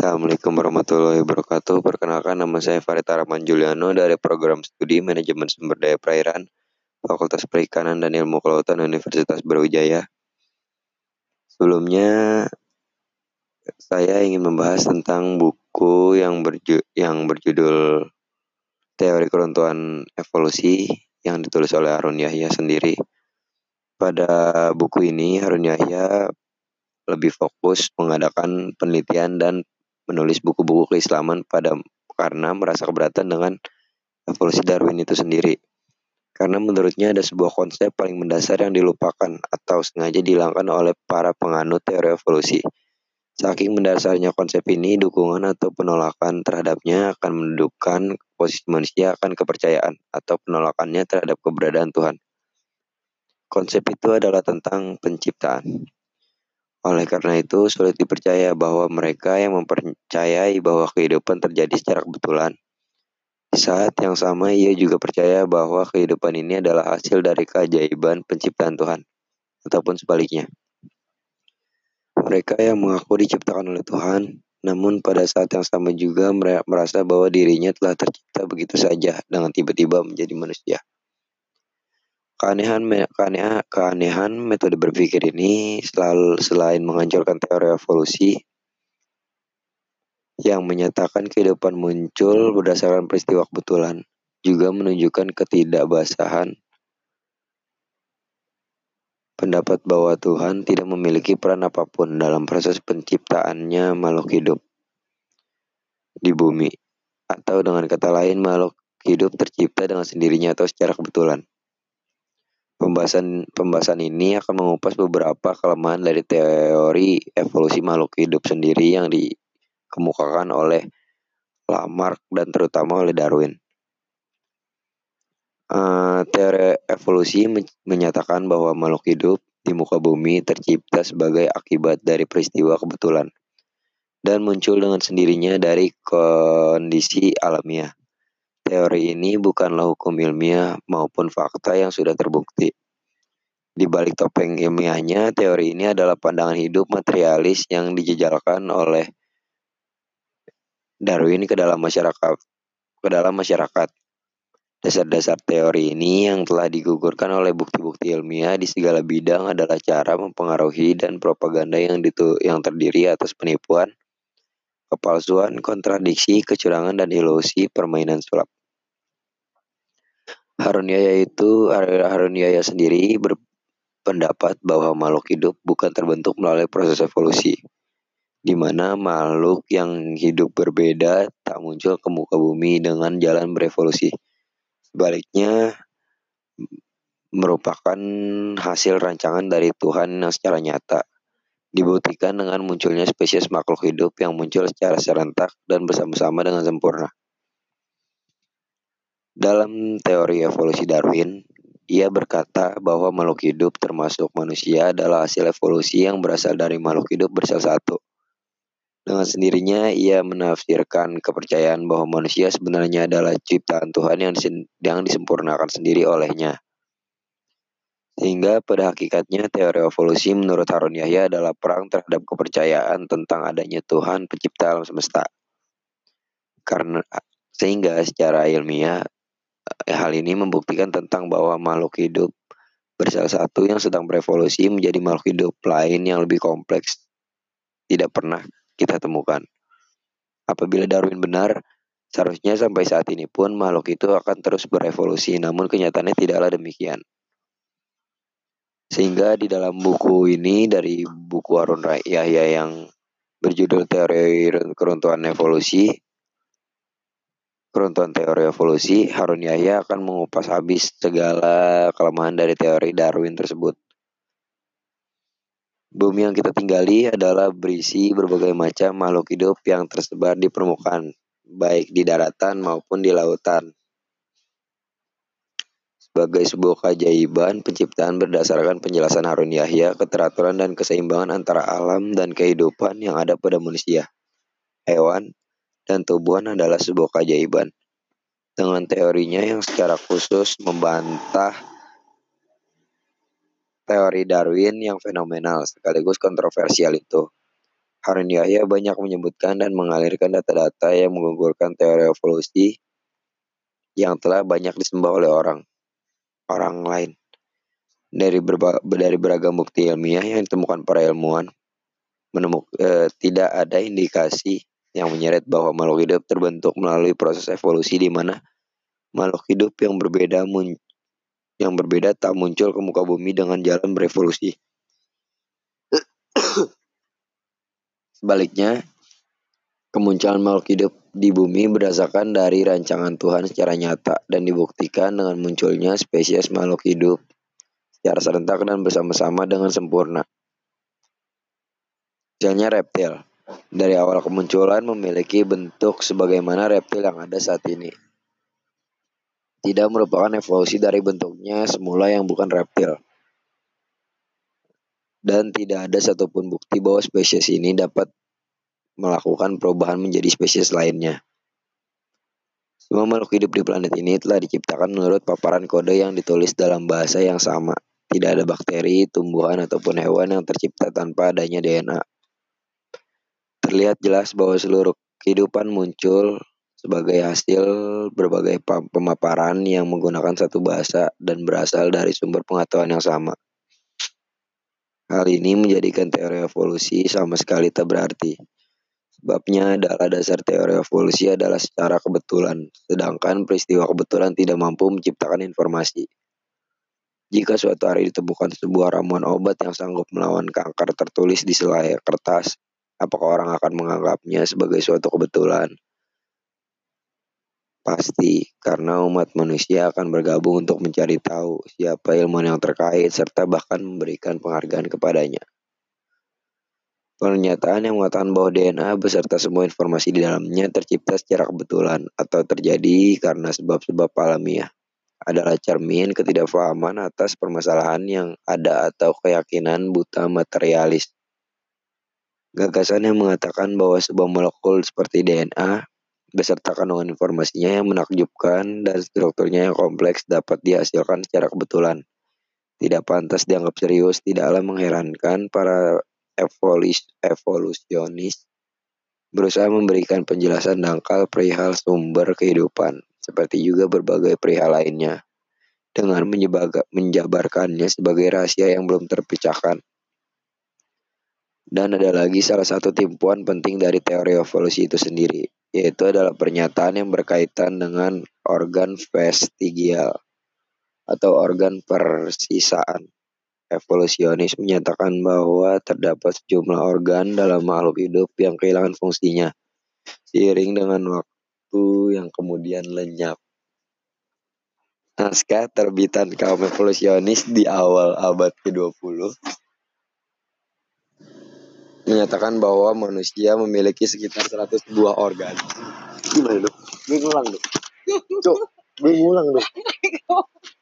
Assalamualaikum warahmatullahi wabarakatuh. Perkenalkan nama saya Farid Araman Juliano dari program studi Manajemen Sumber Daya Perairan Fakultas Perikanan dan Ilmu Kelautan Universitas Brawijaya. Sebelumnya saya ingin membahas tentang buku yang berju yang berjudul Teori Keruntuhan Evolusi yang ditulis oleh Harun Yahya sendiri. Pada buku ini Harun Yahya lebih fokus mengadakan penelitian dan menulis buku-buku keislaman pada karena merasa keberatan dengan evolusi Darwin itu sendiri. Karena menurutnya ada sebuah konsep paling mendasar yang dilupakan atau sengaja dihilangkan oleh para penganut teori evolusi. Saking mendasarnya konsep ini, dukungan atau penolakan terhadapnya akan mendudukkan posisi manusia akan kepercayaan atau penolakannya terhadap keberadaan Tuhan. Konsep itu adalah tentang penciptaan. Oleh karena itu, sulit dipercaya bahwa mereka yang mempercayai bahwa kehidupan terjadi secara kebetulan. Di saat yang sama, ia juga percaya bahwa kehidupan ini adalah hasil dari keajaiban penciptaan Tuhan, ataupun sebaliknya. Mereka yang mengaku diciptakan oleh Tuhan, namun pada saat yang sama juga merasa bahwa dirinya telah tercipta begitu saja dengan tiba-tiba menjadi manusia. Keanehan, keanehan, keanehan metode berpikir ini selalu selain menghancurkan teori evolusi yang menyatakan kehidupan muncul berdasarkan peristiwa kebetulan, juga menunjukkan ketidakbasahan pendapat bahwa Tuhan tidak memiliki peran apa pun dalam proses penciptaannya makhluk hidup di bumi, atau dengan kata lain makhluk hidup tercipta dengan sendirinya atau secara kebetulan. Pembahasan pembahasan ini akan mengupas beberapa kelemahan dari teori evolusi makhluk hidup sendiri yang dikemukakan oleh Lamarck dan terutama oleh Darwin. Uh, teori evolusi menyatakan bahwa makhluk hidup di muka bumi tercipta sebagai akibat dari peristiwa kebetulan dan muncul dengan sendirinya dari kondisi alamiah. Teori ini bukanlah hukum ilmiah maupun fakta yang sudah terbukti. Di balik topeng ilmiahnya, teori ini adalah pandangan hidup materialis yang dijejalkan oleh Darwin ke dalam masyarakat. Ke dalam masyarakat. Dasar-dasar teori ini yang telah digugurkan oleh bukti-bukti ilmiah di segala bidang adalah cara mempengaruhi dan propaganda yang, ditu yang terdiri atas penipuan, kepalsuan, kontradiksi, kecurangan, dan ilusi permainan sulap. Harun Yahya itu Harun Yahya sendiri berpendapat bahwa makhluk hidup bukan terbentuk melalui proses evolusi, di mana makhluk yang hidup berbeda tak muncul ke muka bumi dengan jalan berevolusi. Sebaliknya, merupakan hasil rancangan dari Tuhan yang secara nyata dibuktikan dengan munculnya spesies makhluk hidup yang muncul secara serentak dan bersama-sama dengan sempurna. Dalam teori evolusi Darwin, ia berkata bahwa makhluk hidup termasuk manusia adalah hasil evolusi yang berasal dari makhluk hidup bersel satu. Dengan sendirinya, ia menafsirkan kepercayaan bahwa manusia sebenarnya adalah ciptaan Tuhan yang, yang disempurnakan sendiri olehnya. Sehingga pada hakikatnya teori evolusi menurut Harun Yahya adalah perang terhadap kepercayaan tentang adanya Tuhan pencipta alam semesta. Karena sehingga secara ilmiah hal ini membuktikan tentang bahwa makhluk hidup bersalah satu yang sedang berevolusi menjadi makhluk hidup lain yang lebih kompleks tidak pernah kita temukan. Apabila Darwin benar, seharusnya sampai saat ini pun makhluk itu akan terus berevolusi, namun kenyataannya tidaklah demikian. Sehingga di dalam buku ini dari buku Arun Yahya yang berjudul Teori Keruntuhan Evolusi, Keruntuhan teori evolusi, Harun Yahya akan mengupas habis segala kelemahan dari teori Darwin tersebut. Bumi yang kita tinggali adalah berisi berbagai macam makhluk hidup yang tersebar di permukaan, baik di daratan maupun di lautan. Sebagai sebuah keajaiban, penciptaan berdasarkan penjelasan Harun Yahya, keteraturan dan keseimbangan antara alam dan kehidupan yang ada pada manusia, hewan, dan tumbuhan adalah sebuah keajaiban. Dengan teorinya yang secara khusus membantah teori Darwin yang fenomenal sekaligus kontroversial itu. Harun Yahya banyak menyebutkan dan mengalirkan data-data yang menggugurkan teori evolusi yang telah banyak disembah oleh orang orang lain. Dari, berba, dari beragam bukti ilmiah yang ditemukan para ilmuwan, menemuk, eh, tidak ada indikasi yang menyeret bahwa makhluk hidup terbentuk melalui proses evolusi di mana makhluk hidup yang berbeda mun, yang berbeda tak muncul ke muka bumi dengan jalan berevolusi. Sebaliknya, kemunculan makhluk hidup di bumi berdasarkan dari rancangan Tuhan secara nyata dan dibuktikan dengan munculnya spesies makhluk hidup secara serentak dan bersama-sama dengan sempurna. Misalnya reptil. Dari awal kemunculan memiliki bentuk sebagaimana reptil yang ada saat ini. Tidak merupakan evolusi dari bentuknya semula yang bukan reptil. Dan tidak ada satupun bukti bahwa spesies ini dapat melakukan perubahan menjadi spesies lainnya. Semua makhluk hidup di planet ini telah diciptakan menurut paparan kode yang ditulis dalam bahasa yang sama. Tidak ada bakteri, tumbuhan, ataupun hewan yang tercipta tanpa adanya DNA terlihat jelas bahwa seluruh kehidupan muncul sebagai hasil berbagai pemaparan yang menggunakan satu bahasa dan berasal dari sumber pengetahuan yang sama. Hal ini menjadikan teori evolusi sama sekali tak berarti. Sebabnya adalah dasar teori evolusi adalah secara kebetulan, sedangkan peristiwa kebetulan tidak mampu menciptakan informasi. Jika suatu hari ditemukan sebuah ramuan obat yang sanggup melawan kanker tertulis di selai kertas, Apakah orang akan menganggapnya sebagai suatu kebetulan? Pasti, karena umat manusia akan bergabung untuk mencari tahu siapa ilmuwan yang terkait serta bahkan memberikan penghargaan kepadanya. Pernyataan yang mengatakan bahwa DNA beserta semua informasi di dalamnya tercipta secara kebetulan atau terjadi karena sebab-sebab alamiah adalah cermin ketidakfahaman atas permasalahan yang ada atau keyakinan buta materialis. Gagasan yang mengatakan bahwa sebuah molekul seperti DNA beserta kandungan informasinya yang menakjubkan dan strukturnya yang kompleks dapat dihasilkan secara kebetulan. Tidak pantas dianggap serius, tidaklah mengherankan para evolus evolusionis berusaha memberikan penjelasan dangkal perihal sumber kehidupan, seperti juga berbagai perihal lainnya, dengan menjabarkannya sebagai rahasia yang belum terpecahkan. Dan ada lagi salah satu timpuan penting dari teori evolusi itu sendiri, yaitu adalah pernyataan yang berkaitan dengan organ vestigial atau organ persisaan. Evolusionis menyatakan bahwa terdapat sejumlah organ dalam makhluk hidup yang kehilangan fungsinya, seiring dengan waktu yang kemudian lenyap. Naskah terbitan kaum evolusionis di awal abad ke-20 menyatakan bahwa manusia memiliki sekitar 100 buah organ. Gimana dong? Gue ngulang dong. Cuk, gue ngulang dong.